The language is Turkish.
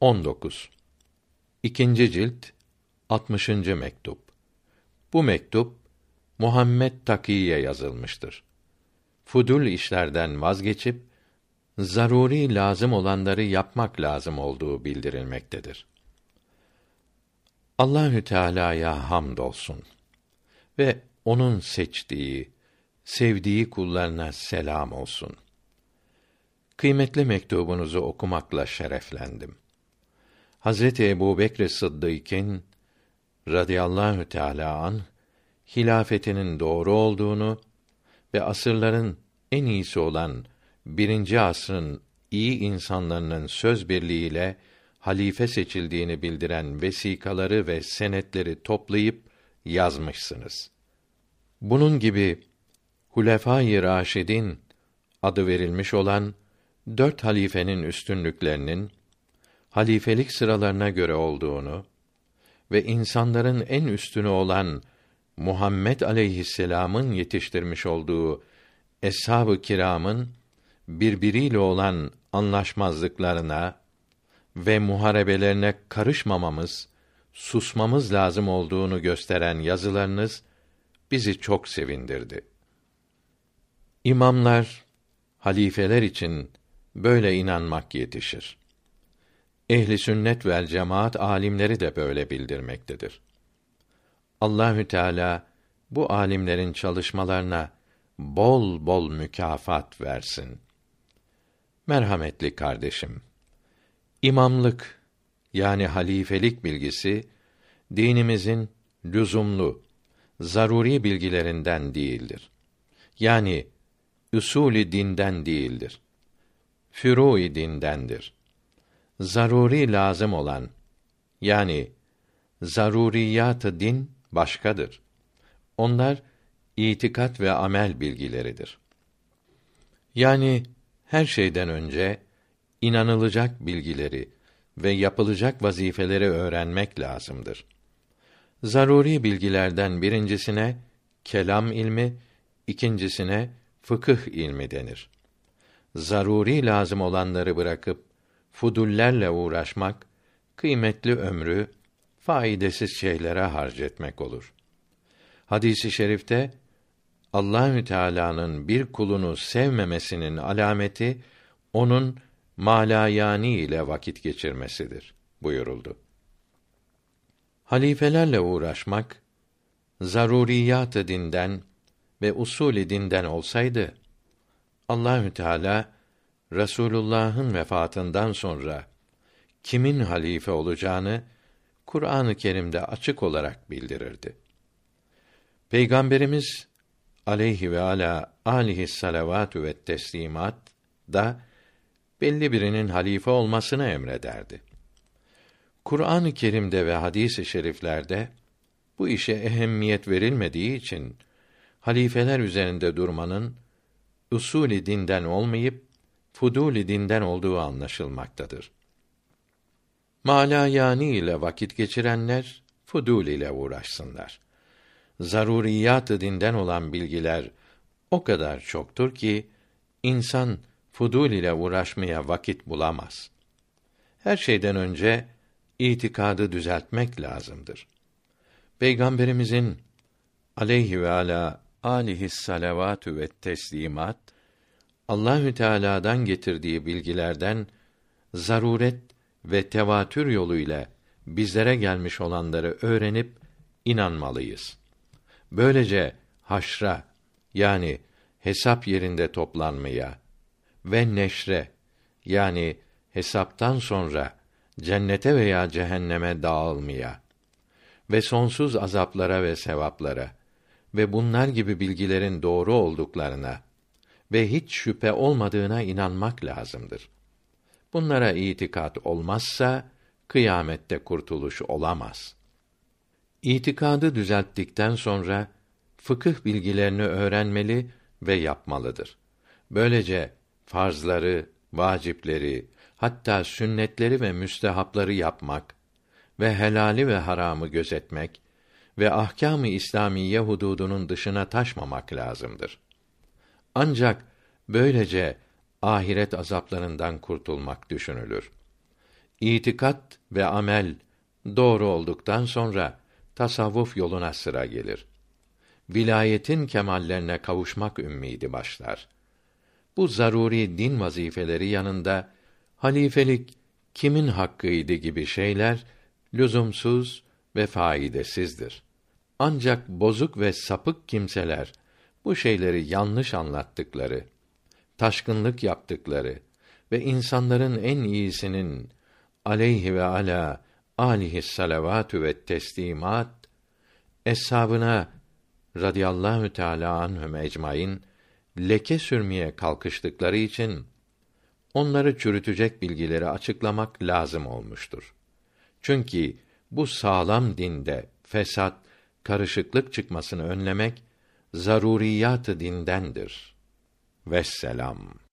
19. İkinci cilt 60. mektup. Bu mektup Muhammed Takiye yazılmıştır. Fudul işlerden vazgeçip zaruri lazım olanları yapmak lazım olduğu bildirilmektedir. Allahü Teala'ya hamdolsun ve onun seçtiği, sevdiği kullarına selam olsun. Kıymetli mektubunuzu okumakla şereflendim. Hazreti Ebu Bekr Sıddık'ın radıyallahu teâlâ an hilafetinin doğru olduğunu ve asırların en iyisi olan birinci asrın iyi insanlarının söz birliğiyle halife seçildiğini bildiren vesikaları ve senetleri toplayıp yazmışsınız. Bunun gibi Hulefâ-i Raşidin adı verilmiş olan dört halifenin üstünlüklerinin halifelik sıralarına göre olduğunu ve insanların en üstünü olan Muhammed aleyhisselam'ın yetiştirmiş olduğu eshab-ı kiramın birbiriyle olan anlaşmazlıklarına ve muharebelerine karışmamamız, susmamız lazım olduğunu gösteren yazılarınız bizi çok sevindirdi. İmamlar, halifeler için böyle inanmak yetişir. Ehli sünnet vel cemaat alimleri de böyle bildirmektedir. Allahü Teala bu alimlerin çalışmalarına bol bol mükafat versin. Merhametli kardeşim, imamlık yani halifelik bilgisi dinimizin lüzumlu, zaruri bilgilerinden değildir. Yani usulü dinden değildir. Fürû dindendir. Zaruri lazım olan yani zaruriyat din başkadır. Onlar itikat ve amel bilgileridir. Yani her şeyden önce inanılacak bilgileri ve yapılacak vazifeleri öğrenmek lazımdır. Zaruri bilgilerden birincisine kelam ilmi, ikincisine fıkıh ilmi denir. Zaruri lazım olanları bırakıp fudullerle uğraşmak kıymetli ömrü faydasız şeylere harcetmek olur. Hadisi şerifte Allahü Teala'nın bir kulunu sevmemesinin alameti onun malayani ile vakit geçirmesidir buyuruldu. Halifelerle uğraşmak zaruriyat dinden ve usul dinden olsaydı Allahü Teala Resulullah'ın vefatından sonra kimin halife olacağını Kur'an-ı Kerim'de açık olarak bildirirdi. Peygamberimiz aleyhi ve ala alihi salavatü ve teslimat da belli birinin halife olmasını emrederdi. Kur'an-ı Kerim'de ve hadis-i şeriflerde bu işe ehemmiyet verilmediği için halifeler üzerinde durmanın usulü dinden olmayıp fuduli dinden olduğu anlaşılmaktadır. Malayani ile vakit geçirenler fudul ile uğraşsınlar. Zaruriyat dinden olan bilgiler o kadar çoktur ki insan fudul ile uğraşmaya vakit bulamaz. Her şeyden önce itikadı düzeltmek lazımdır. Peygamberimizin aleyhi ve ala alihi salavatü ve teslimat Allahü Teala'dan getirdiği bilgilerden zaruret ve tevatür yoluyla bizlere gelmiş olanları öğrenip inanmalıyız. Böylece haşra yani hesap yerinde toplanmaya ve neşre yani hesaptan sonra cennete veya cehenneme dağılmaya ve sonsuz azaplara ve sevaplara ve bunlar gibi bilgilerin doğru olduklarına ve hiç şüphe olmadığına inanmak lazımdır. Bunlara itikat olmazsa kıyamette kurtuluş olamaz. İtikadı düzelttikten sonra fıkıh bilgilerini öğrenmeli ve yapmalıdır. Böylece farzları, vacipleri, hatta sünnetleri ve müstehapları yapmak ve helali ve haramı gözetmek ve ahkâm-ı İslamiye hududunun dışına taşmamak lazımdır. Ancak böylece ahiret azaplarından kurtulmak düşünülür. İtikat ve amel doğru olduktan sonra tasavvuf yoluna sıra gelir. Vilayetin kemallerine kavuşmak ümmidi başlar. Bu zaruri din vazifeleri yanında halifelik kimin hakkıydı gibi şeyler lüzumsuz ve faydasızdır. Ancak bozuk ve sapık kimseler bu şeyleri yanlış anlattıkları, taşkınlık yaptıkları ve insanların en iyisinin aleyhi ve ala alihi salavatü ve teslimat eshabına radıyallahu teala anhum ecmaîn leke sürmeye kalkıştıkları için onları çürütecek bilgileri açıklamak lazım olmuştur. Çünkü bu sağlam dinde fesat, karışıklık çıkmasını önlemek zaruriyat dindendir. Vesselam.